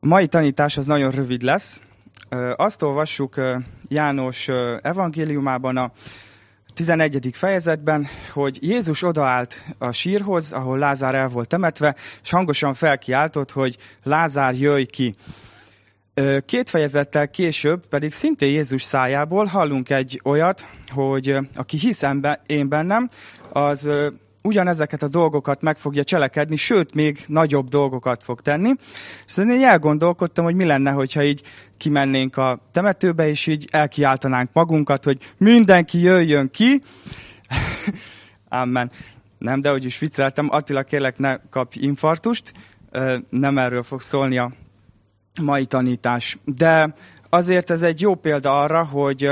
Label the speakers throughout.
Speaker 1: A mai tanítás az nagyon rövid lesz. Azt olvassuk János evangéliumában a 11. fejezetben, hogy Jézus odaállt a sírhoz, ahol Lázár el volt temetve, és hangosan felkiáltott, hogy Lázár jöjj ki. Két fejezettel később pedig szintén Jézus szájából hallunk egy olyat, hogy aki hisz én bennem, az ugyanezeket a dolgokat meg fogja cselekedni, sőt, még nagyobb dolgokat fog tenni. És én elgondolkodtam, hogy mi lenne, hogyha így kimennénk a temetőbe, és így elkiáltanánk magunkat, hogy mindenki jöjjön ki. Amen. Nem, de hogy is vicceltem, Attila, kérlek, ne kapj infartust. Nem erről fog szólni a mai tanítás. De azért ez egy jó példa arra, hogy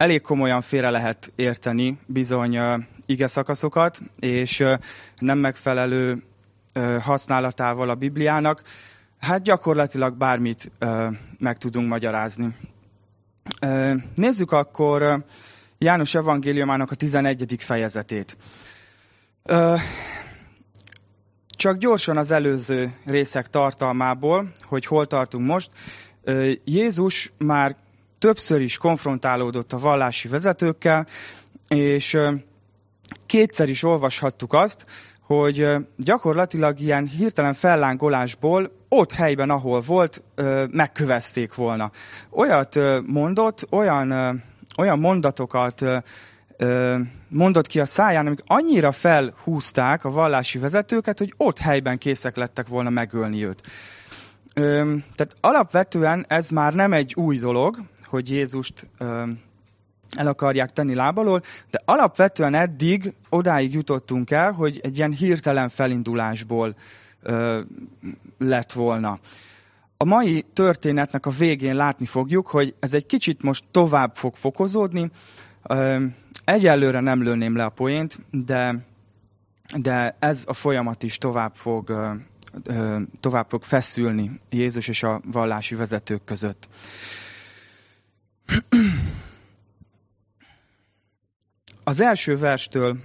Speaker 1: elég komolyan félre lehet érteni bizony ige szakaszokat, és nem megfelelő használatával a Bibliának, hát gyakorlatilag bármit meg tudunk magyarázni. Nézzük akkor János evangéliumának a 11. fejezetét. Csak gyorsan az előző részek tartalmából, hogy hol tartunk most. Jézus már többször is konfrontálódott a vallási vezetőkkel, és kétszer is olvashattuk azt, hogy gyakorlatilag ilyen hirtelen fellángolásból ott helyben, ahol volt, megkövezték volna. Olyat mondott, olyan, olyan mondatokat mondott ki a száján, amik annyira felhúzták a vallási vezetőket, hogy ott helyben készek lettek volna megölni őt. Tehát alapvetően ez már nem egy új dolog, hogy Jézust el akarják tenni lábalól, de alapvetően eddig odáig jutottunk el, hogy egy ilyen hirtelen felindulásból ö, lett volna. A mai történetnek a végén látni fogjuk, hogy ez egy kicsit most tovább fog fokozódni. Egyelőre nem lőném le a poént, de, de ez a folyamat is tovább fog, tovább fog feszülni Jézus és a vallási vezetők között. Az első verstől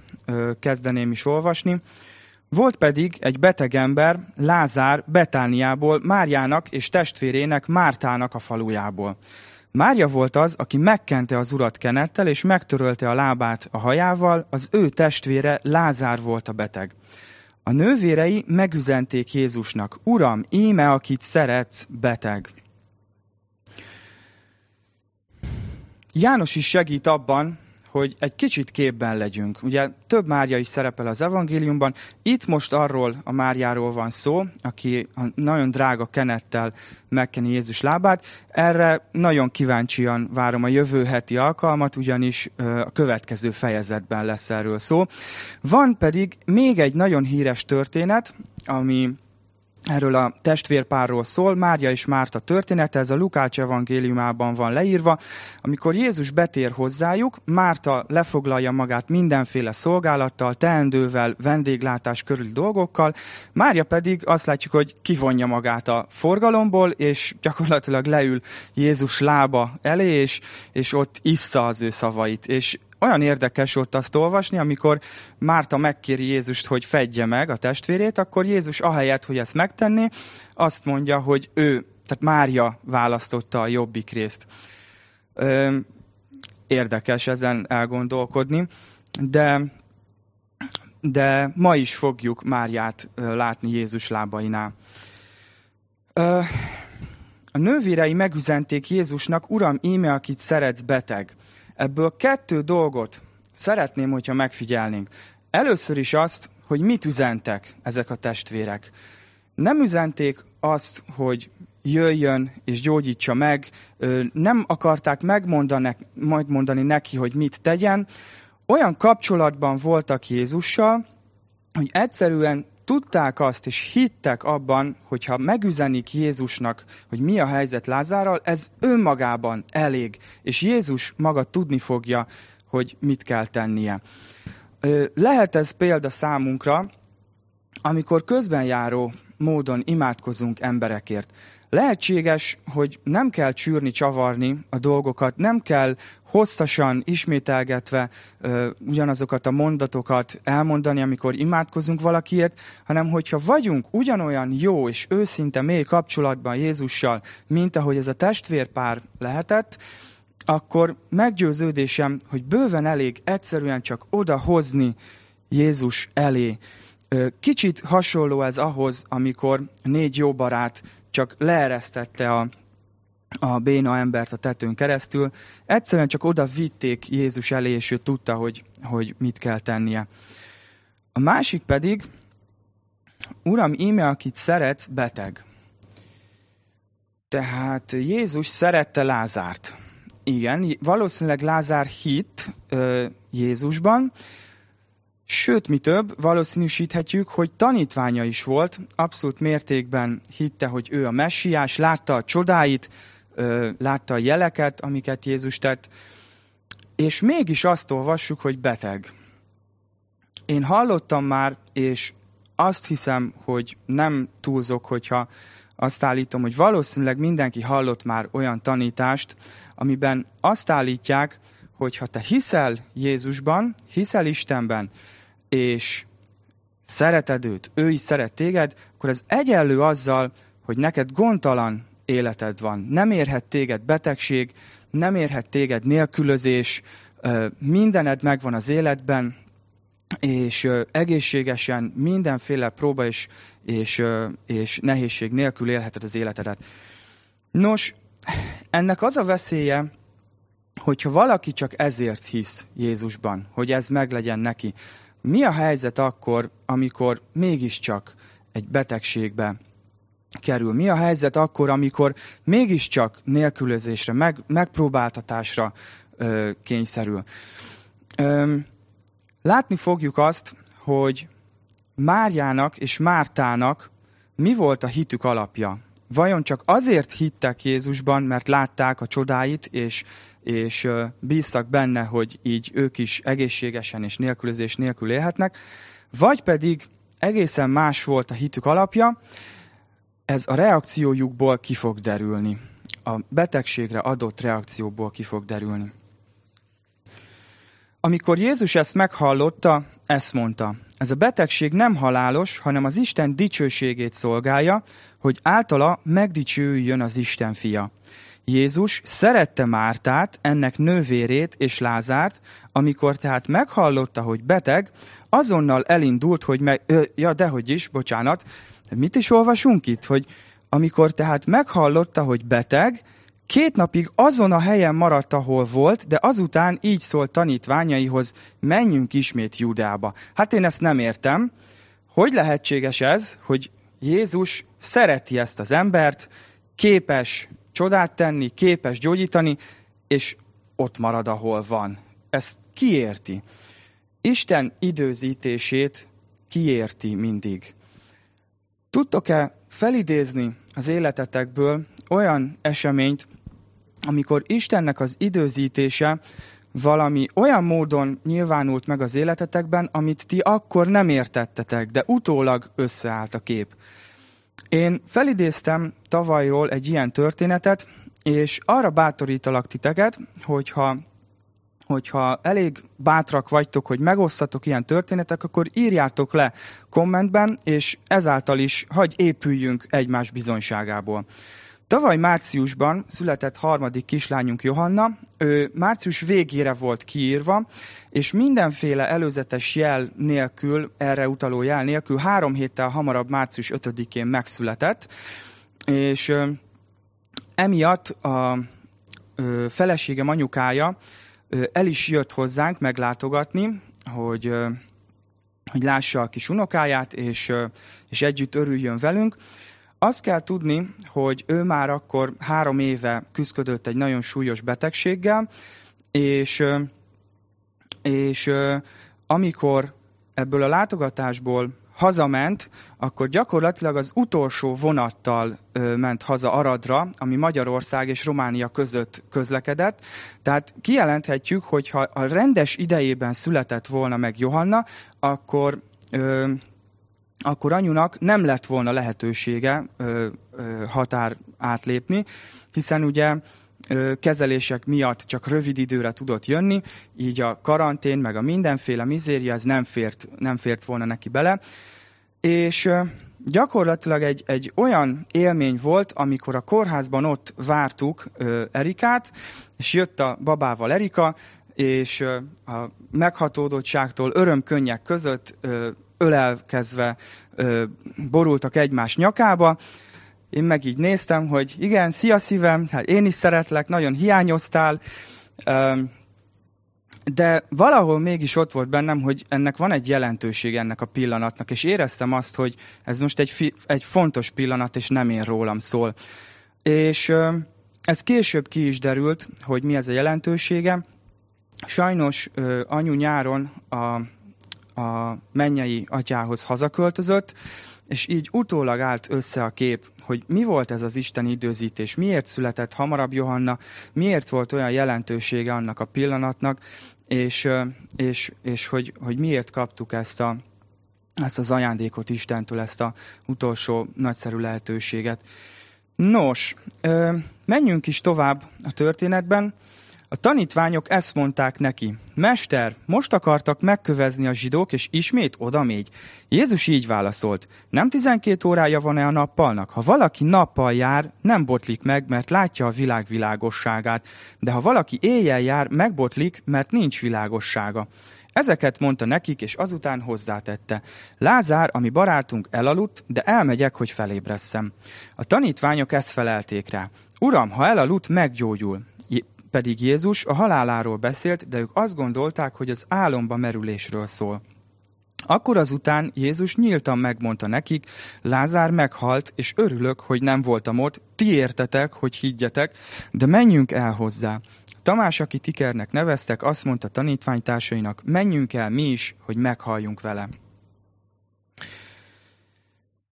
Speaker 1: kezdeném is olvasni. Volt pedig egy beteg ember, Lázár, Betániából, Máriának és testvérének Mártának a falujából. Mária volt az, aki megkente az urat kenettel, és megtörölte a lábát a hajával, az ő testvére Lázár volt a beteg. A nővérei megüzenték Jézusnak, Uram, íme, akit szeretsz, beteg. János is segít abban, hogy egy kicsit képben legyünk. Ugye több Mária is szerepel az evangéliumban. Itt most arról a Máriáról van szó, aki a nagyon drága kenettel megkeni Jézus lábát. Erre nagyon kíváncsian várom a jövő heti alkalmat, ugyanis a következő fejezetben lesz erről szó. Van pedig még egy nagyon híres történet, ami erről a testvérpárról szól, Mária és Márta története, ez a Lukács evangéliumában van leírva. Amikor Jézus betér hozzájuk, Márta lefoglalja magát mindenféle szolgálattal, teendővel, vendéglátás körüli dolgokkal, Mária pedig azt látjuk, hogy kivonja magát a forgalomból, és gyakorlatilag leül Jézus lába elé, és, és ott issza az ő szavait. És olyan érdekes ott azt olvasni, amikor Márta megkéri Jézust, hogy fedje meg a testvérét, akkor Jézus ahelyett, hogy ezt megtenné, azt mondja, hogy ő, tehát Mária választotta a jobbik részt. Ö, érdekes ezen elgondolkodni, de, de ma is fogjuk Máriát látni Jézus lábainál. Ö, a nővérei megüzenték Jézusnak, Uram, íme, akit szeretsz, beteg. Ebből kettő dolgot szeretném, hogyha megfigyelnénk. Először is azt, hogy mit üzentek ezek a testvérek. Nem üzenték azt, hogy jöjjön és gyógyítsa meg, nem akarták megmondani, megmondani neki, hogy mit tegyen. Olyan kapcsolatban voltak Jézussal, hogy egyszerűen tudták azt, és hittek abban, hogyha megüzenik Jézusnak, hogy mi a helyzet Lázárral, ez önmagában elég, és Jézus maga tudni fogja, hogy mit kell tennie. Lehet ez példa számunkra, amikor közben járó módon imádkozunk emberekért. Lehetséges, hogy nem kell csűrni, csavarni a dolgokat, nem kell hosszasan, ismételgetve ö, ugyanazokat a mondatokat elmondani, amikor imádkozunk valakiért, hanem hogyha vagyunk ugyanolyan jó és őszinte mély kapcsolatban Jézussal, mint ahogy ez a testvérpár lehetett, akkor meggyőződésem, hogy bőven elég egyszerűen csak odahozni Jézus elé. Kicsit hasonló ez ahhoz, amikor négy jó barát csak leeresztette a, a béna embert a tetőn keresztül. Egyszerűen csak oda vitték Jézus elé, és ő tudta, hogy, hogy mit kell tennie. A másik pedig, Uram, íme, akit szeretsz, beteg. Tehát Jézus szerette Lázárt. Igen, valószínűleg Lázár hit ö, Jézusban, Sőt, mi több, valószínűsíthetjük, hogy tanítványa is volt, abszolút mértékben hitte, hogy ő a messiás, látta a csodáit, látta a jeleket, amiket Jézus tett, és mégis azt olvassuk, hogy beteg. Én hallottam már, és azt hiszem, hogy nem túlzok, hogyha azt állítom, hogy valószínűleg mindenki hallott már olyan tanítást, amiben azt állítják, hogy ha te hiszel Jézusban, hiszel Istenben, és szereted őt, ő is szeret téged, akkor ez egyenlő azzal, hogy neked gondtalan életed van. Nem érhet téged betegség, nem érhet téged nélkülözés, mindened megvan az életben, és egészségesen mindenféle próba és, és, és nehézség nélkül élheted az életedet. Nos, ennek az a veszélye, hogyha valaki csak ezért hisz Jézusban, hogy ez meglegyen neki, mi a helyzet akkor, amikor mégiscsak egy betegségbe kerül? Mi a helyzet akkor, amikor mégiscsak nélkülözésre, meg, megpróbáltatásra ö, kényszerül? Ö, látni fogjuk azt, hogy Márjának és Mártának mi volt a hitük alapja. Vajon csak azért hittek Jézusban, mert látták a csodáit, és és bíztak benne, hogy így ők is egészségesen és nélkülözés nélkül élhetnek, vagy pedig egészen más volt a hitük alapja, ez a reakciójukból ki fog derülni. A betegségre adott reakcióból ki fog derülni. Amikor Jézus ezt meghallotta, ezt mondta. Ez a betegség nem halálos, hanem az Isten dicsőségét szolgálja, hogy általa megdicsőjön az Isten fia. Jézus szerette Mártát, ennek nővérét és Lázárt, amikor tehát meghallotta, hogy beteg, azonnal elindult, hogy meg... Ö, ja, dehogy is, bocsánat. Mit is olvasunk itt? Hogy amikor tehát meghallotta, hogy beteg, két napig azon a helyen maradt, ahol volt, de azután így szólt tanítványaihoz, menjünk ismét Judába. Hát én ezt nem értem. Hogy lehetséges ez, hogy Jézus szereti ezt az embert, képes csodát tenni, képes gyógyítani, és ott marad, ahol van. Ezt kiérti. Isten időzítését kiérti mindig. Tudtok-e felidézni az életetekből olyan eseményt, amikor Istennek az időzítése valami olyan módon nyilvánult meg az életetekben, amit ti akkor nem értettetek, de utólag összeállt a kép. Én felidéztem tavalyról egy ilyen történetet, és arra bátorítalak titeket, hogyha, hogyha elég bátrak vagytok, hogy megosztatok ilyen történetek, akkor írjátok le kommentben, és ezáltal is hagy épüljünk egymás bizonyságából. Tavaly márciusban született harmadik kislányunk Johanna, ő március végére volt kiírva, és mindenféle előzetes jel nélkül, erre utaló jel nélkül három héttel hamarabb március 5-én megszületett, és emiatt a ö, feleségem anyukája el is jött hozzánk meglátogatni, hogy, hogy lássa a kis unokáját, és, és együtt örüljön velünk, azt kell tudni, hogy ő már akkor három éve küzdött egy nagyon súlyos betegséggel, és, és amikor ebből a látogatásból hazament, akkor gyakorlatilag az utolsó vonattal ö, ment haza Aradra, ami Magyarország és Románia között közlekedett. Tehát kijelenthetjük, hogy ha a rendes idejében született volna meg Johanna, akkor ö, akkor anyunak nem lett volna lehetősége ö, ö, határ átlépni, hiszen ugye kezelések miatt csak rövid időre tudott jönni, így a karantén, meg a mindenféle mizéria, ez nem fért, nem fért volna neki bele. És gyakorlatilag egy, egy olyan élmény volt, amikor a kórházban ott vártuk ö, Erikát, és jött a babával Erika, és ö, a meghatódottságtól örömkönnyek között ö, ölelkezve borultak egymás nyakába. Én meg így néztem, hogy igen, szia szívem, hát én is szeretlek, nagyon hiányoztál, de valahol mégis ott volt bennem, hogy ennek van egy jelentőség ennek a pillanatnak, és éreztem azt, hogy ez most egy, fi, egy fontos pillanat, és nem én rólam szól. És ez később ki is derült, hogy mi ez a jelentősége. Sajnos anyu nyáron a a mennyei atyához hazaköltözött, és így utólag állt össze a kép, hogy mi volt ez az Isten időzítés, miért született hamarabb Johanna, miért volt olyan jelentősége annak a pillanatnak, és, és, és hogy, hogy miért kaptuk ezt, a, ezt az ajándékot Istentől, ezt a utolsó nagyszerű lehetőséget. Nos, menjünk is tovább a történetben. A tanítványok ezt mondták neki, Mester, most akartak megkövezni a zsidók, és ismét oda mégy. Jézus így válaszolt, nem tizenkét órája van-e a nappalnak? Ha valaki nappal jár, nem botlik meg, mert látja a világ világosságát, de ha valaki éjjel jár, megbotlik, mert nincs világossága. Ezeket mondta nekik, és azután hozzátette. Lázár, ami barátunk, elaludt, de elmegyek, hogy felébresszem. A tanítványok ezt felelték rá. Uram, ha elaludt, meggyógyul pedig Jézus a haláláról beszélt, de ők azt gondolták, hogy az álomba merülésről szól. Akkor azután Jézus nyíltan megmondta nekik, Lázár meghalt, és örülök, hogy nem voltam ott, ti értetek, hogy higgyetek, de menjünk el hozzá. Tamás, akit Ikernek neveztek, azt mondta tanítványtársainak, menjünk el mi is, hogy meghalljunk vele.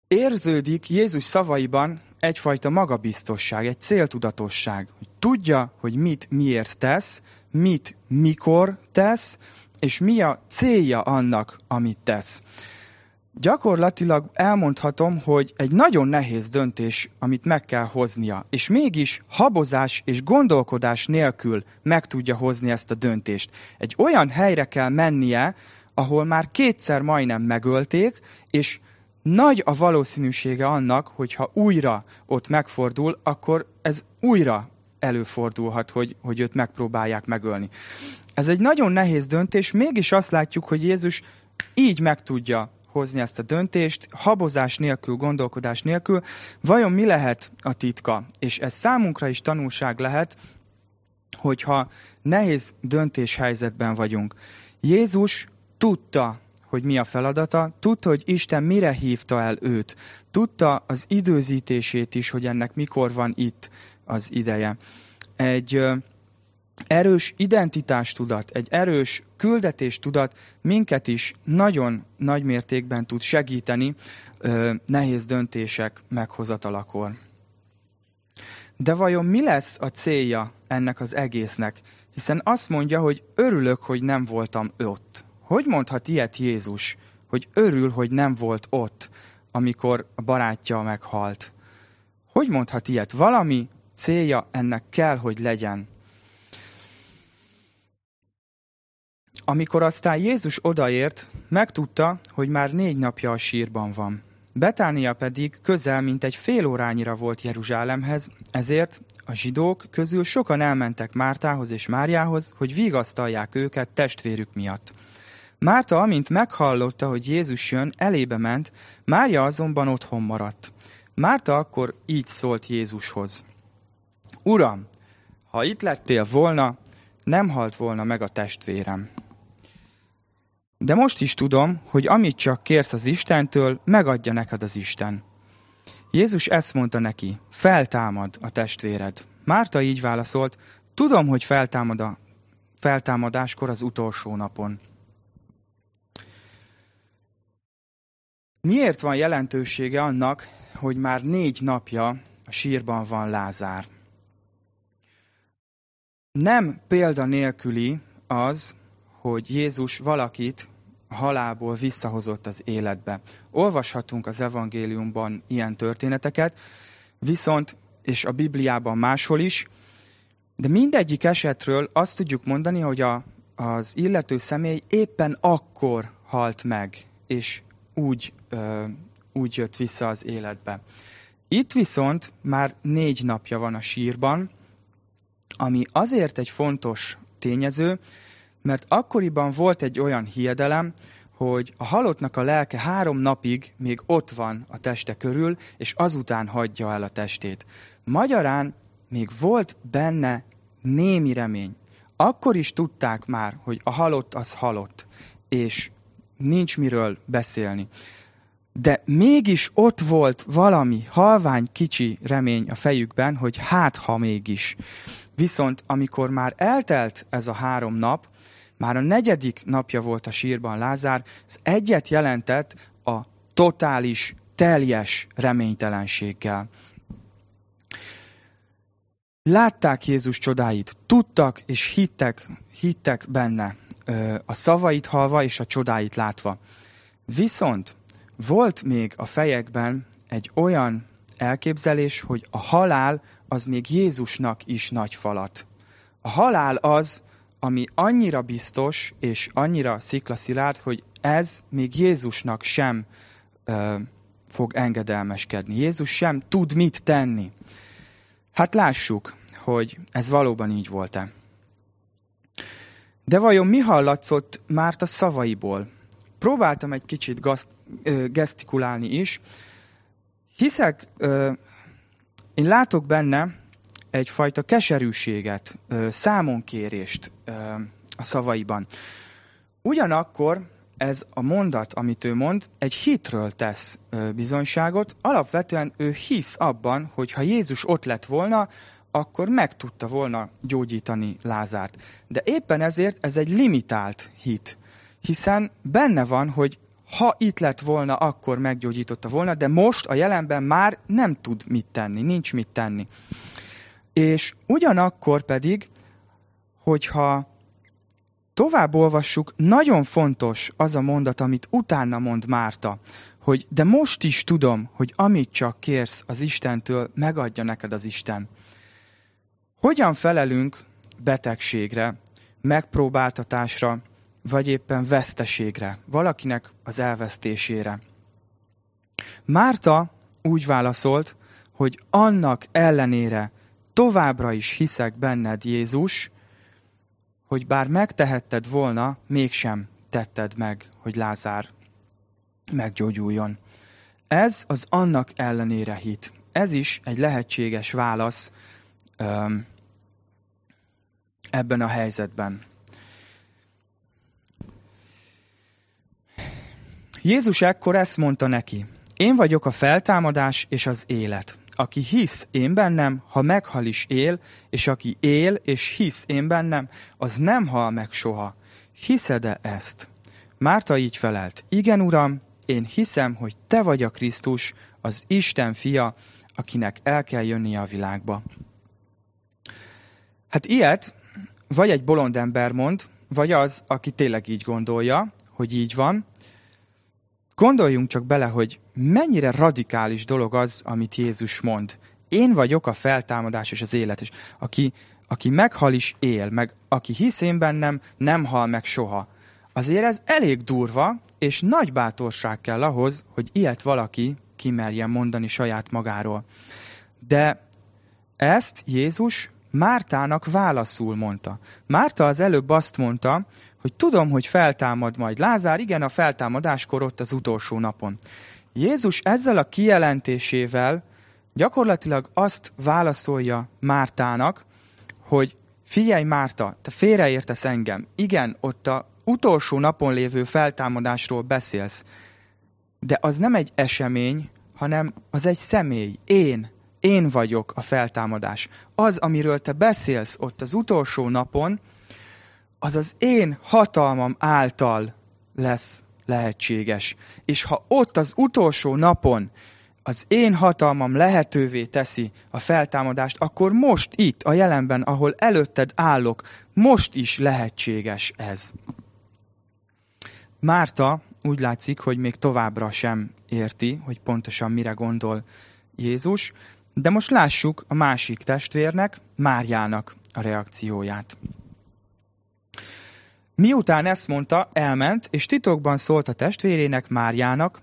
Speaker 1: Érződik Jézus szavaiban egyfajta magabiztosság, egy céltudatosság, hogy tudja, hogy mit miért tesz, mit mikor tesz, és mi a célja annak, amit tesz. Gyakorlatilag elmondhatom, hogy egy nagyon nehéz döntés, amit meg kell hoznia, és mégis habozás és gondolkodás nélkül meg tudja hozni ezt a döntést. Egy olyan helyre kell mennie, ahol már kétszer majdnem megölték, és nagy a valószínűsége annak, hogy ha újra ott megfordul, akkor ez újra előfordulhat, hogy, hogy őt megpróbálják megölni. Ez egy nagyon nehéz döntés, mégis azt látjuk, hogy Jézus így meg tudja hozni ezt a döntést, habozás nélkül, gondolkodás nélkül. Vajon mi lehet a titka? És ez számunkra is tanulság lehet, hogyha nehéz döntéshelyzetben vagyunk. Jézus tudta, hogy mi a feladata, tudta, hogy Isten mire hívta el őt, tudta az időzítését is, hogy ennek mikor van itt az ideje. Egy erős identitástudat, egy erős küldetéstudat minket is nagyon nagy mértékben tud segíteni nehéz döntések meghozatalakor. De vajon mi lesz a célja ennek az egésznek? Hiszen azt mondja, hogy örülök, hogy nem voltam ott. Hogy mondhat ilyet Jézus, hogy örül, hogy nem volt ott, amikor a barátja meghalt? Hogy mondhat ilyet? Valami célja ennek kell, hogy legyen. Amikor aztán Jézus odaért, megtudta, hogy már négy napja a sírban van. Betánia pedig közel, mint egy fél órányira volt Jeruzsálemhez, ezért a zsidók közül sokan elmentek Mártához és Máriához, hogy vigasztalják őket testvérük miatt. Márta, amint meghallotta, hogy Jézus jön, elébe ment, Mária azonban otthon maradt. Márta akkor így szólt Jézushoz. Uram, ha itt lettél volna, nem halt volna meg a testvérem. De most is tudom, hogy amit csak kérsz az Istentől, megadja neked az Isten. Jézus ezt mondta neki, feltámad a testvéred. Márta így válaszolt, tudom, hogy feltámad a feltámadáskor az utolsó napon. Miért van jelentősége annak, hogy már négy napja a sírban van Lázár? Nem példa nélküli az, hogy Jézus valakit a halálból visszahozott az életbe. Olvashatunk az evangéliumban ilyen történeteket, viszont, és a Bibliában máshol is, de mindegyik esetről azt tudjuk mondani, hogy a, az illető személy éppen akkor halt meg, és úgy, ö, úgy jött vissza az életbe. Itt viszont már négy napja van a sírban, ami azért egy fontos tényező, mert akkoriban volt egy olyan hiedelem, hogy a halottnak a lelke három napig még ott van a teste körül, és azután hagyja el a testét. Magyarán még volt benne némi remény. Akkor is tudták már, hogy a halott az halott, és nincs miről beszélni. De mégis ott volt valami halvány kicsi remény a fejükben, hogy hát ha mégis. Viszont amikor már eltelt ez a három nap, már a negyedik napja volt a sírban Lázár, ez egyet jelentett a totális, teljes reménytelenséggel. Látták Jézus csodáit, tudtak és hittek, hittek benne, a szavait halva és a csodáit látva. Viszont volt még a fejekben egy olyan elképzelés, hogy a halál az még Jézusnak is nagy falat. A halál az, ami annyira biztos és annyira sziklaszilárd, hogy ez még Jézusnak sem ö, fog engedelmeskedni. Jézus sem tud mit tenni. Hát lássuk, hogy ez valóban így volt-e. De vajon mi hallatszott Márta szavaiból? Próbáltam egy kicsit gaszt, ö, gesztikulálni is. Hiszek, ö, én látok benne egyfajta keserűséget, ö, számonkérést ö, a szavaiban. Ugyanakkor ez a mondat, amit ő mond, egy hitről tesz bizonyságot. Alapvetően ő hisz abban, hogy ha Jézus ott lett volna, akkor meg tudta volna gyógyítani Lázárt. De éppen ezért ez egy limitált hit, hiszen benne van, hogy ha itt lett volna, akkor meggyógyította volna, de most a jelenben már nem tud mit tenni, nincs mit tenni. És ugyanakkor pedig, hogyha tovább olvassuk, nagyon fontos az a mondat, amit utána mond Márta, hogy de most is tudom, hogy amit csak kérsz az Istentől, megadja neked az Isten. Hogyan felelünk betegségre, megpróbáltatásra, vagy éppen veszteségre, valakinek az elvesztésére? Márta úgy válaszolt, hogy annak ellenére továbbra is hiszek benned, Jézus, hogy bár megtehetted volna, mégsem tetted meg, hogy Lázár meggyógyuljon. Ez az annak ellenére hit. Ez is egy lehetséges válasz ebben a helyzetben. Jézus ekkor ezt mondta neki, én vagyok a feltámadás és az élet. Aki hisz én bennem, ha meghal is él, és aki él és hisz én bennem, az nem hal meg soha. Hiszed-e ezt? Márta így felelt, igen, uram, én hiszem, hogy te vagy a Krisztus, az Isten fia, akinek el kell jönnie a világba. Hát ilyet vagy egy bolond ember mond, vagy az, aki tényleg így gondolja, hogy így van. Gondoljunk csak bele, hogy mennyire radikális dolog az, amit Jézus mond. Én vagyok a feltámadás és az élet, és aki, aki meghal is él, meg aki hisz én bennem, nem hal meg soha. Azért ez elég durva, és nagy bátorság kell ahhoz, hogy ilyet valaki kimerjen mondani saját magáról. De ezt Jézus Mártának válaszul mondta. Márta az előbb azt mondta, hogy tudom, hogy feltámad majd Lázár, igen, a feltámadáskor ott az utolsó napon. Jézus ezzel a kijelentésével gyakorlatilag azt válaszolja Mártának, hogy figyelj Márta, te félreértesz engem. Igen, ott a utolsó napon lévő feltámadásról beszélsz, de az nem egy esemény, hanem az egy személy, én, én vagyok a feltámadás. Az, amiről te beszélsz ott az utolsó napon, az az én hatalmam által lesz lehetséges. És ha ott az utolsó napon az én hatalmam lehetővé teszi a feltámadást, akkor most itt, a jelenben, ahol előtted állok, most is lehetséges ez. Márta úgy látszik, hogy még továbbra sem érti, hogy pontosan mire gondol Jézus, de most lássuk a másik testvérnek, Máriának a reakcióját. Miután ezt mondta, elment, és titokban szólt a testvérének, Máriának,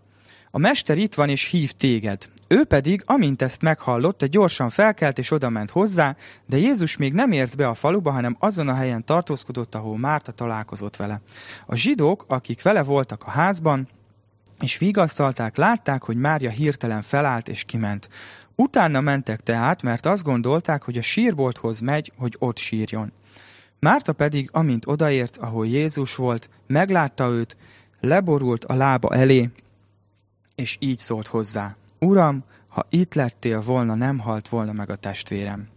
Speaker 1: a mester itt van és hív téged. Ő pedig, amint ezt meghallotta, gyorsan felkelt és odament hozzá, de Jézus még nem ért be a faluba, hanem azon a helyen tartózkodott, ahol Márta találkozott vele. A zsidók, akik vele voltak a házban, és vigasztalták, látták, hogy Mária hirtelen felállt és kiment. Utána mentek tehát, mert azt gondolták, hogy a sírbolthoz megy, hogy ott sírjon. Márta pedig, amint odaért, ahol Jézus volt, meglátta őt, leborult a lába elé, és így szólt hozzá. Uram, ha itt lettél volna, nem halt volna meg a testvérem.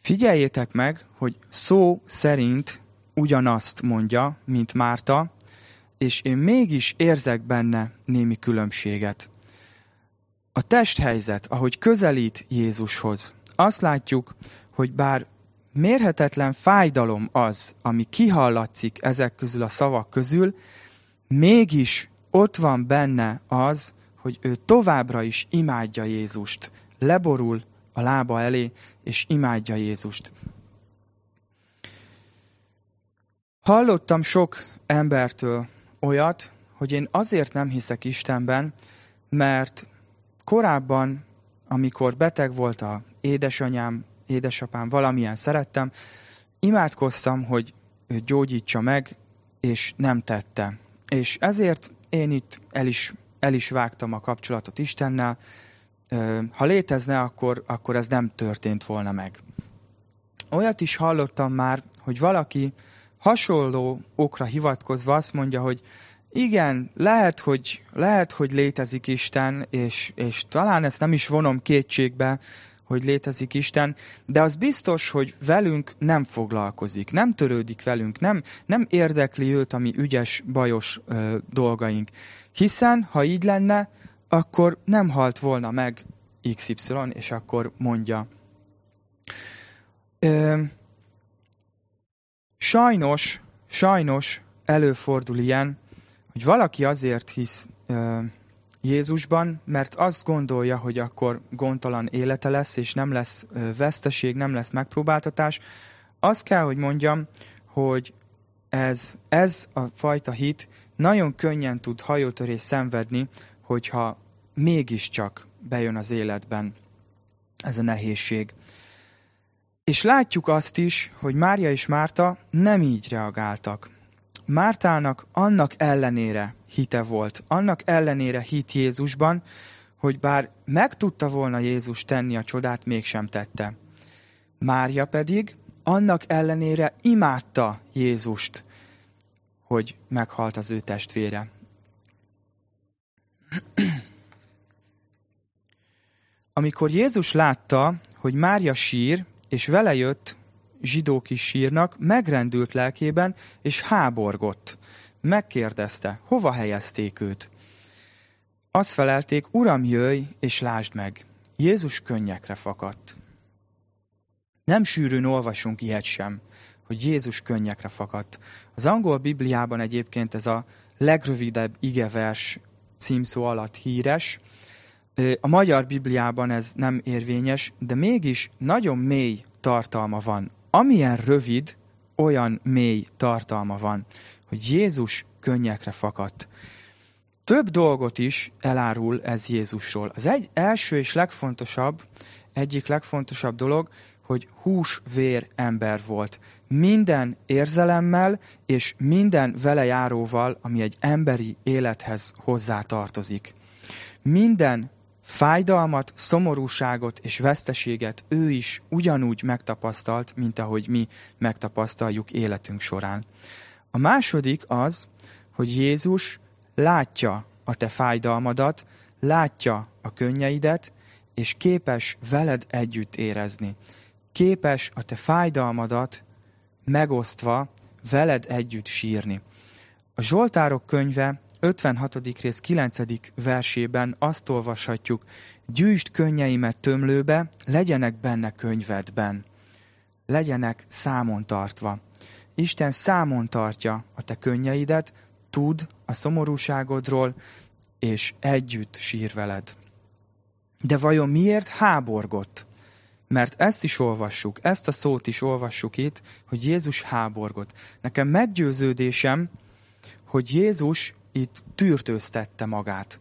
Speaker 1: Figyeljétek meg, hogy szó szerint ugyanazt mondja, mint Márta, és én mégis érzek benne némi különbséget. A testhelyzet, ahogy közelít Jézushoz, azt látjuk, hogy bár mérhetetlen fájdalom az, ami kihallatszik ezek közül a szavak közül, mégis ott van benne az, hogy ő továbbra is imádja Jézust, leborul a lába elé, és imádja Jézust. Hallottam sok embertől olyat, hogy én azért nem hiszek Istenben, mert korábban, amikor beteg volt a édesanyám, édesapám, valamilyen szerettem, imádkoztam, hogy ő gyógyítsa meg, és nem tette. És ezért én itt el is, el is vágtam a kapcsolatot Istennel. Ha létezne, akkor, akkor ez nem történt volna meg. Olyat is hallottam már, hogy valaki hasonló okra hivatkozva azt mondja, hogy igen, lehet, hogy, lehet, hogy létezik Isten, és, és talán ezt nem is vonom kétségbe, hogy létezik Isten, de az biztos, hogy velünk nem foglalkozik, nem törődik velünk, nem, nem érdekli őt a mi ügyes, bajos ö, dolgaink. Hiszen, ha így lenne, akkor nem halt volna meg XY, és akkor mondja. Ö, sajnos, sajnos előfordul ilyen, hogy valaki azért hisz ö, Jézusban, mert azt gondolja, hogy akkor gondtalan élete lesz, és nem lesz veszteség, nem lesz megpróbáltatás. Azt kell, hogy mondjam, hogy ez, ez a fajta hit nagyon könnyen tud hajótörés szenvedni, hogyha mégiscsak bejön az életben ez a nehézség. És látjuk azt is, hogy Mária és Márta nem így reagáltak. Mártának annak ellenére hite volt, annak ellenére hit Jézusban, hogy bár meg tudta volna Jézus tenni a csodát, mégsem tette. Mária pedig annak ellenére imádta Jézust, hogy meghalt az ő testvére. Amikor Jézus látta, hogy Mária sír, és vele jött zsidók is sírnak, megrendült lelkében, és háborgott. Megkérdezte, hova helyezték őt. Azt felelték, Uram, jöjj, és lásd meg. Jézus könnyekre fakadt. Nem sűrűn olvasunk ilyet sem, hogy Jézus könnyekre fakadt. Az angol Bibliában egyébként ez a legrövidebb igevers címszó alatt híres. A magyar Bibliában ez nem érvényes, de mégis nagyon mély tartalma van amilyen rövid, olyan mély tartalma van, hogy Jézus könnyekre fakadt. Több dolgot is elárul ez Jézusról. Az egy első és legfontosabb, egyik legfontosabb dolog, hogy hús-vér ember volt. Minden érzelemmel és minden vele járóval, ami egy emberi élethez hozzátartozik. Minden Fájdalmat, szomorúságot és veszteséget ő is ugyanúgy megtapasztalt, mint ahogy mi megtapasztaljuk életünk során. A második az, hogy Jézus látja a te fájdalmadat, látja a könnyeidet, és képes veled együtt érezni. Képes a te fájdalmadat megosztva veled együtt sírni. A Zsoltárok könyve 56. rész 9. versében azt olvashatjuk, gyűjtsd könnyeimet tömlőbe, legyenek benne könyvedben. Legyenek számon tartva. Isten számon tartja a te könnyeidet, tud a szomorúságodról, és együtt sír veled. De vajon miért háborgott? Mert ezt is olvassuk, ezt a szót is olvassuk itt, hogy Jézus háborgott. Nekem meggyőződésem, hogy Jézus itt tűrtőztette magát.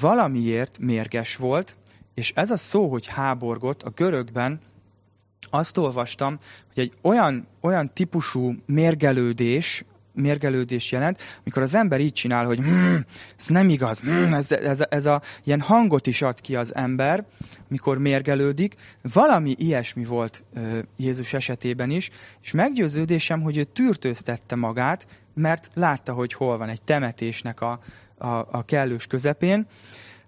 Speaker 1: Valamiért mérges volt, és ez a szó, hogy háborgott a görögben, azt olvastam, hogy egy olyan, olyan típusú mérgelődés, mérgelődés jelent, amikor az ember így csinál, hogy hm, ez nem igaz, hm, ez, ez, ez a ilyen hangot is ad ki az ember, mikor mérgelődik. Valami ilyesmi volt Jézus esetében is, és meggyőződésem, hogy ő tűrtőztette magát, mert látta, hogy hol van egy temetésnek a, a, a kellős közepén,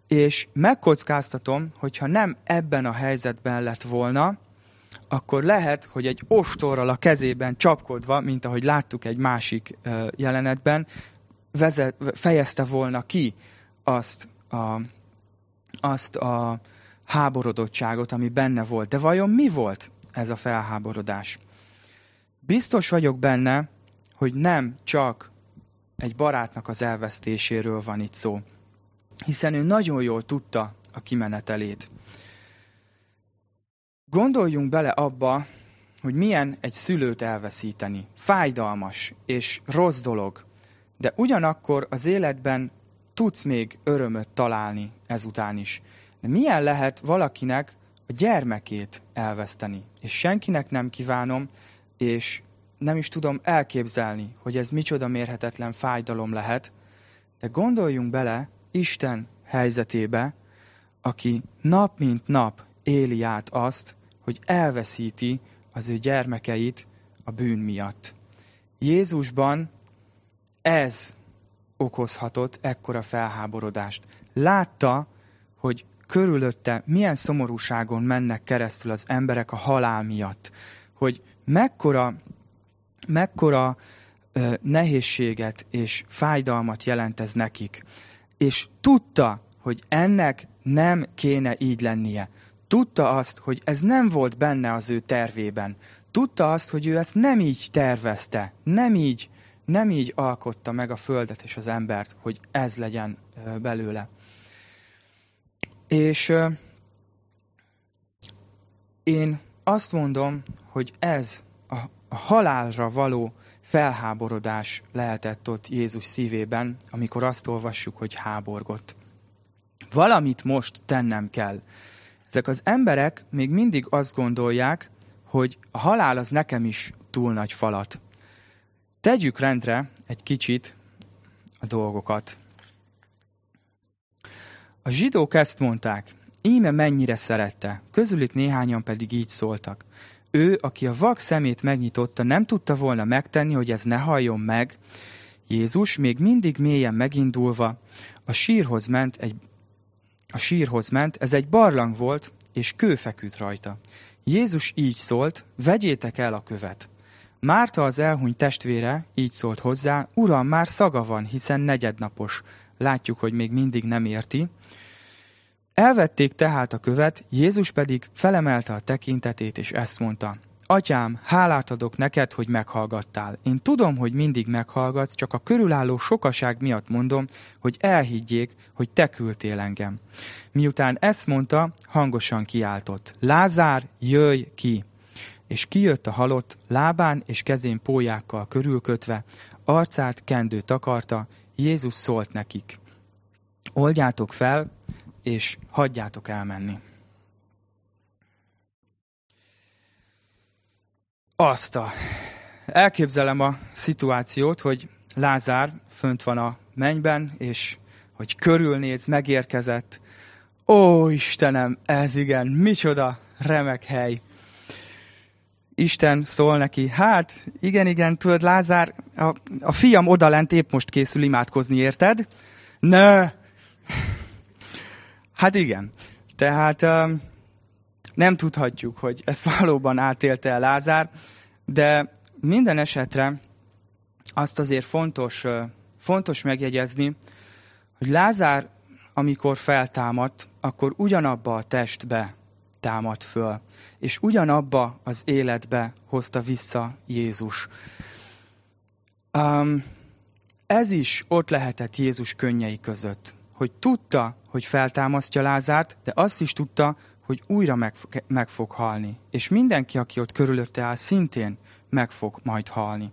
Speaker 1: és megkockáztatom, hogyha nem ebben a helyzetben lett volna, akkor lehet, hogy egy ostorral a kezében csapkodva, mint ahogy láttuk egy másik jelenetben, vezet, fejezte volna ki azt a, azt a háborodottságot, ami benne volt. De vajon mi volt ez a felháborodás? Biztos vagyok benne, hogy nem csak egy barátnak az elvesztéséről van itt szó, hiszen ő nagyon jól tudta a kimenetelét. Gondoljunk bele abba, hogy milyen egy szülőt elveszíteni. Fájdalmas és rossz dolog, de ugyanakkor az életben tudsz még örömöt találni ezután is. De milyen lehet valakinek a gyermekét elveszteni? És senkinek nem kívánom, és nem is tudom elképzelni, hogy ez micsoda mérhetetlen fájdalom lehet, de gondoljunk bele Isten helyzetébe, aki nap mint nap éli át azt, hogy elveszíti az ő gyermekeit a bűn miatt. Jézusban ez okozhatott ekkora felháborodást. Látta, hogy körülötte milyen szomorúságon mennek keresztül az emberek a halál miatt, hogy mekkora, mekkora ö, nehézséget és fájdalmat jelent ez nekik. És tudta, hogy ennek nem kéne így lennie. Tudta azt, hogy ez nem volt benne az ő tervében. Tudta azt, hogy ő ezt nem így tervezte, nem így, nem így alkotta meg a földet és az embert, hogy ez legyen belőle. És én azt mondom, hogy ez a, halálra való felháborodás lehetett ott Jézus szívében, amikor azt olvassuk, hogy háborgott. Valamit most tennem kell. Ezek az emberek még mindig azt gondolják, hogy a halál az nekem is túl nagy falat. Tegyük rendre egy kicsit a dolgokat. A zsidók ezt mondták, íme mennyire szerette, közülük néhányan pedig így szóltak. Ő, aki a vak szemét megnyitotta, nem tudta volna megtenni, hogy ez ne halljon meg. Jézus még mindig mélyen megindulva a sírhoz ment egy a sírhoz ment, ez egy barlang volt, és kő feküdt rajta. Jézus így szólt, vegyétek el a követ. Márta az elhuny testvére így szólt hozzá, Uram, már szaga van, hiszen negyednapos. Látjuk, hogy még mindig nem érti. Elvették tehát a követ, Jézus pedig felemelte a tekintetét, és ezt mondta. Atyám, hálát adok neked, hogy meghallgattál. Én tudom, hogy mindig meghallgatsz, csak a körülálló sokaság miatt mondom, hogy elhiggyék, hogy te küldtél engem. Miután ezt mondta, hangosan kiáltott. Lázár, jöjj ki! És kijött a halott, lábán és kezén pólyákkal körülkötve, arcát kendő takarta, Jézus szólt nekik. Oldjátok fel, és hagyjátok elmenni. Azt a... Elképzelem a szituációt, hogy Lázár fönt van a mennyben, és hogy körülnéz, megérkezett. Ó, Istenem, ez igen, micsoda remek hely. Isten szól neki, hát igen, igen, tudod, Lázár, a, a fiam odalent épp most készül imádkozni, érted? Ne! Hát igen. Tehát um, nem tudhatjuk, hogy ezt valóban átélte el Lázár, de minden esetre azt azért fontos, fontos megjegyezni, hogy Lázár, amikor feltámadt, akkor ugyanabba a testbe támadt föl, és ugyanabba az életbe hozta vissza Jézus. Um, ez is ott lehetett Jézus könnyei között, hogy tudta, hogy feltámasztja Lázárt, de azt is tudta, hogy újra meg, meg fog halni. És mindenki, aki ott körülötte áll, szintén meg fog majd halni.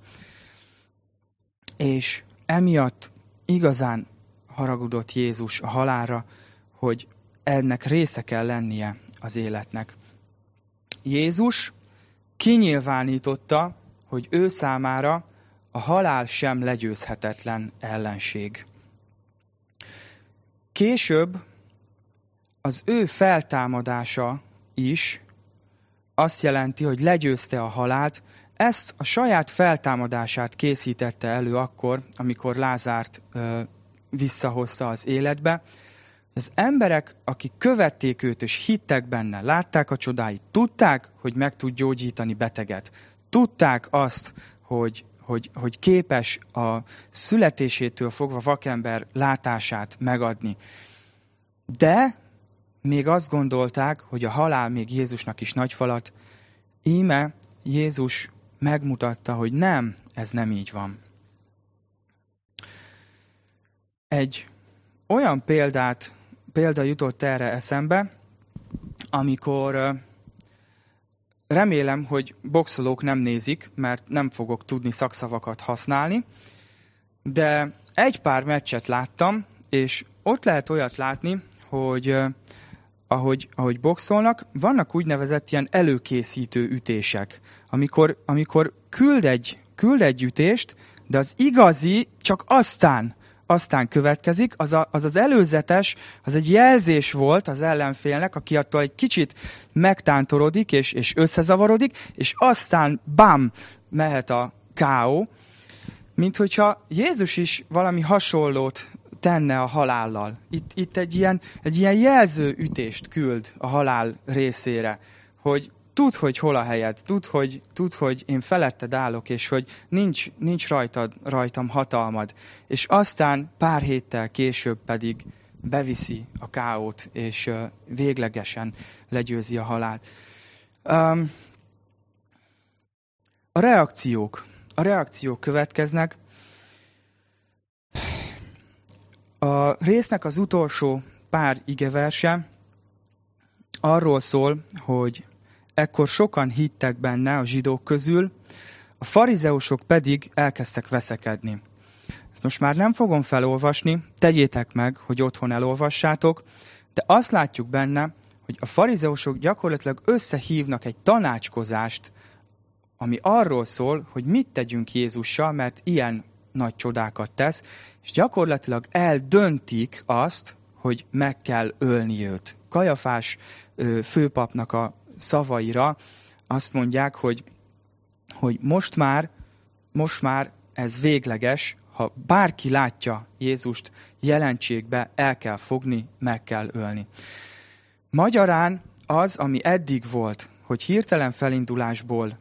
Speaker 1: És emiatt igazán haragudott Jézus a halára, hogy ennek része kell lennie az életnek. Jézus kinyilvánította, hogy ő számára a halál sem legyőzhetetlen ellenség. Később az ő feltámadása is azt jelenti, hogy legyőzte a halált, ezt a saját feltámadását készítette elő akkor, amikor Lázárt ö, visszahozta az életbe. Az emberek, akik követték őt és hittek benne, látták a csodáit, tudták, hogy meg tud gyógyítani beteget. Tudták azt, hogy, hogy, hogy képes a születésétől fogva vakember látását megadni. De még azt gondolták, hogy a halál még Jézusnak is nagy falat. Íme Jézus megmutatta, hogy nem, ez nem így van. Egy olyan példát, példa jutott erre eszembe, amikor remélem, hogy boxolók nem nézik, mert nem fogok tudni szakszavakat használni, de egy pár meccset láttam, és ott lehet olyat látni, hogy ahogy, ahogy boxolnak, vannak úgynevezett ilyen előkészítő ütések, amikor, amikor küld, egy, küld egy ütést, de az igazi csak aztán, aztán következik, az, a, az az előzetes, az egy jelzés volt az ellenfélnek, aki attól egy kicsit megtántorodik és, és összezavarodik, és aztán bam, mehet a K.O., mint hogyha Jézus is valami hasonlót tenne a halállal. Itt, itt egy, ilyen, egy ilyen jelző ütést küld a halál részére, hogy tud, hogy hol a helyed, tud, hogy, tud, hogy én feletted állok, és hogy nincs, nincs rajtad, rajtam hatalmad. És aztán pár héttel később pedig beviszi a káót, és uh, véglegesen legyőzi a halált. Um, a reakciók. A reakciók következnek. A résznek az utolsó pár igeverse arról szól, hogy ekkor sokan hittek benne a zsidók közül, a farizeusok pedig elkezdtek veszekedni. Ezt most már nem fogom felolvasni, tegyétek meg, hogy otthon elolvassátok, de azt látjuk benne, hogy a farizeusok gyakorlatilag összehívnak egy tanácskozást, ami arról szól, hogy mit tegyünk Jézussal, mert ilyen nagy csodákat tesz, és gyakorlatilag eldöntik azt, hogy meg kell ölni őt. Kajafás főpapnak a szavaira azt mondják, hogy, hogy most már, most már ez végleges, ha bárki látja Jézust, jelentségbe el kell fogni, meg kell ölni. Magyarán az, ami eddig volt, hogy hirtelen felindulásból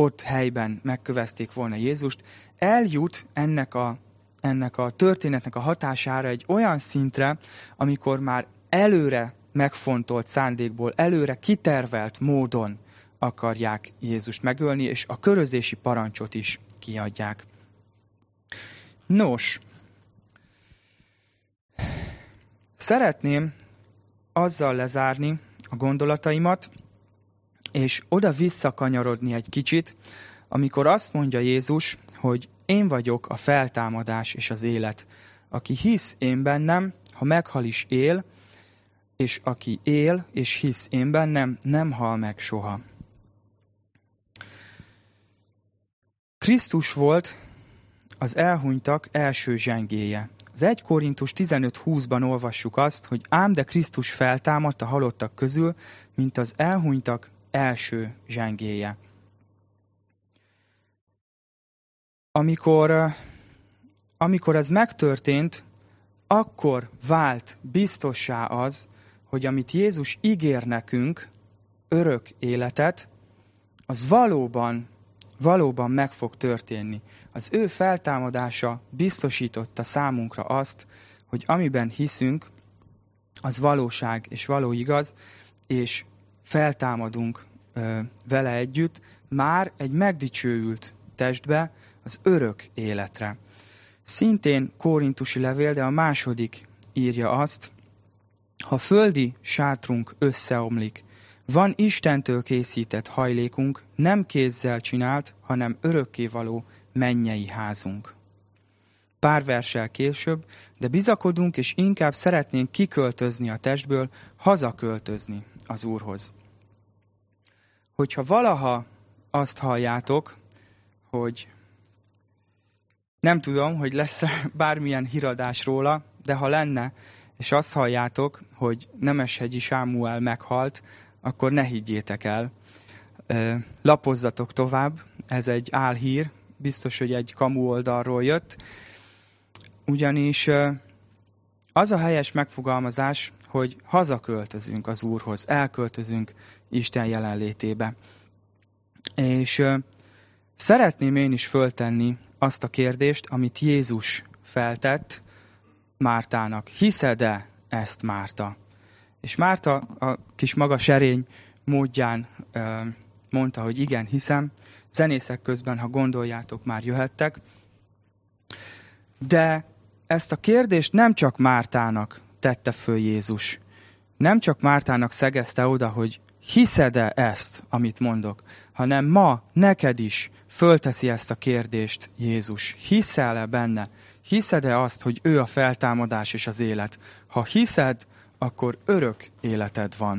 Speaker 1: ott helyben megkövezték volna Jézust, eljut ennek a, ennek a történetnek a hatására egy olyan szintre, amikor már előre megfontolt szándékból, előre kitervelt módon akarják Jézust megölni, és a körözési parancsot is kiadják. Nos, szeretném azzal lezárni a gondolataimat, és oda visszakanyarodni egy kicsit, amikor azt mondja Jézus, hogy én vagyok a feltámadás és az élet. Aki hisz én bennem, ha meghal is él, és aki él és hisz én bennem, nem hal meg soha. Krisztus volt az elhunytak első zsengéje. Az 1 Korintus 15.20-ban olvassuk azt, hogy ám de Krisztus feltámadt a halottak közül, mint az elhunytak első zsengéje. Amikor, amikor ez megtörtént, akkor vált biztossá az, hogy amit Jézus ígér nekünk, örök életet, az valóban, valóban meg fog történni. Az ő feltámadása biztosította számunkra azt, hogy amiben hiszünk, az valóság és való igaz, és feltámadunk vele együtt, már egy megdicsőült testbe, az örök életre. Szintén korintusi levél, de a második írja azt, ha földi sátrunk összeomlik, van Istentől készített hajlékunk, nem kézzel csinált, hanem örökkévaló mennyei házunk. Pár versel később, de bizakodunk, és inkább szeretnénk kiköltözni a testből, hazaköltözni az Úrhoz. Hogyha valaha azt halljátok, hogy nem tudom, hogy lesz bármilyen híradás róla, de ha lenne, és azt halljátok, hogy Nemeshegyi Sámuel meghalt, akkor ne higgyétek el. Lapozzatok tovább, ez egy álhír, biztos, hogy egy kamu oldalról jött, ugyanis az a helyes megfogalmazás, hogy hazaköltözünk az Úrhoz, elköltözünk Isten jelenlétébe. És szeretném én is föltenni azt a kérdést, amit Jézus feltett Mártának. Hiszed-e ezt, Márta? És Márta a kis maga serény módján mondta, hogy igen, hiszem. Zenészek közben, ha gondoljátok, már jöhettek. De ezt a kérdést nem csak Mártának tette föl Jézus. Nem csak Mártának szegezte oda, hogy hiszed-e ezt, amit mondok, hanem ma neked is fölteszi ezt a kérdést Jézus. Hiszel-e benne? Hiszed-e azt, hogy ő a feltámadás és az élet? Ha hiszed, akkor örök életed van